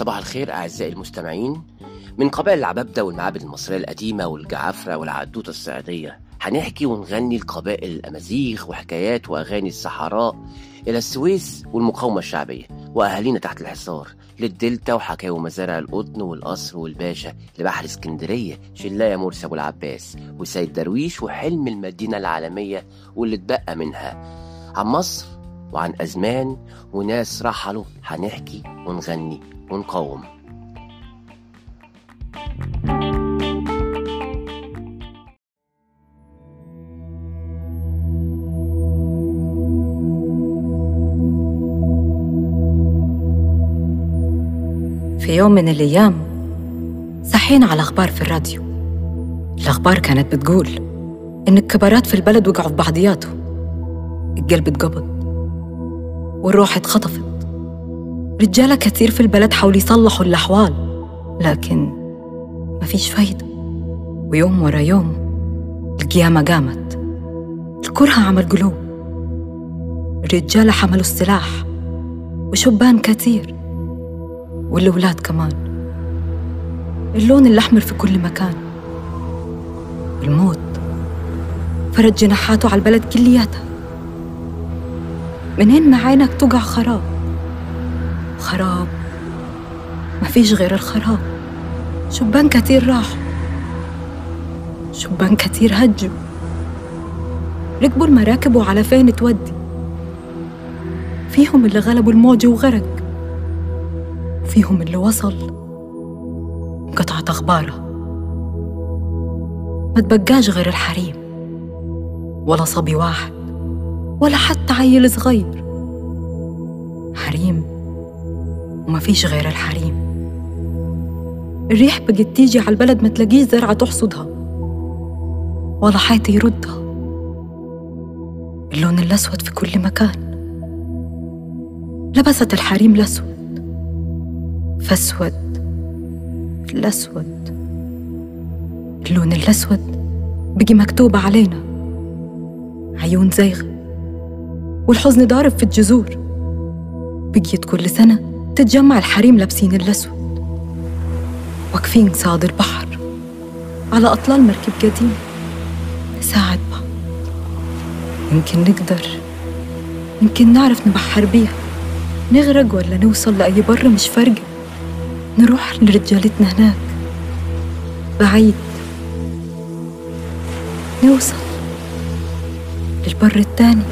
صباح الخير أعزائي المستمعين. من قبائل العبابدة والمعابد المصرية القديمة والجعافرة والعدوتة الصعيدية هنحكي ونغني القبائل الأمازيغ وحكايات وأغاني الصحراء إلى السويس والمقاومة الشعبية وأهالينا تحت الحصار للدلتا وحكاوي مزارع القطن والقصر والباشا لبحر اسكندرية شلاية مرسي أبو العباس وسيد درويش وحلم المدينة العالمية واللي اتبقى منها. عن مصر وعن أزمان وناس رحلوا هنحكي ونغني ونقاوم. في يوم من الأيام صحينا على أخبار في الراديو. الأخبار كانت بتقول إن الكبارات في البلد وقعوا في بعضياتهم القلب اتقبض. والروح اتخطفت. رجالة كتير في البلد حاولوا يصلحوا الأحوال لكن مفيش فايدة. ويوم ورا يوم القيامة قامت. الكره عمل قلوب الرجالة حملوا السلاح وشبان كتير والأولاد كمان. اللون الأحمر في كل مكان. الموت فرد جناحاته على البلد كلياتها. منين عينك تقع خراب؟ خراب؟ ما فيش غير الخراب. شبان كتير راحوا شبان كتير هجوا ركبوا المراكب وعلى فين تودي؟ فيهم اللي غلبوا الموج وغرق. وفيهم اللي وصل. انقطعت أخباره. ما تبقاش غير الحريم. ولا صبي واحد. ولا حتى عيل صغير. حريم. وما فيش غير الحريم. الريح بقت تيجي على البلد ما تلاقيش زرعة تحصدها. ولا حيط يردها. اللون الأسود في كل مكان. لبست الحريم الأسود. فاسود. الأسود. اللون الأسود بقي مكتوب علينا. عيون زيغة والحزن ضارب في الجذور. بقيت كل سنة تتجمع الحريم لابسين الأسود. واقفين قصاد البحر على أطلال مركب قديم. نساعد بعض. يمكن نقدر يمكن نعرف نبحر بيها. نغرق ولا نوصل لأي بر مش فارقة. نروح لرجالتنا هناك. بعيد. نوصل للبر التاني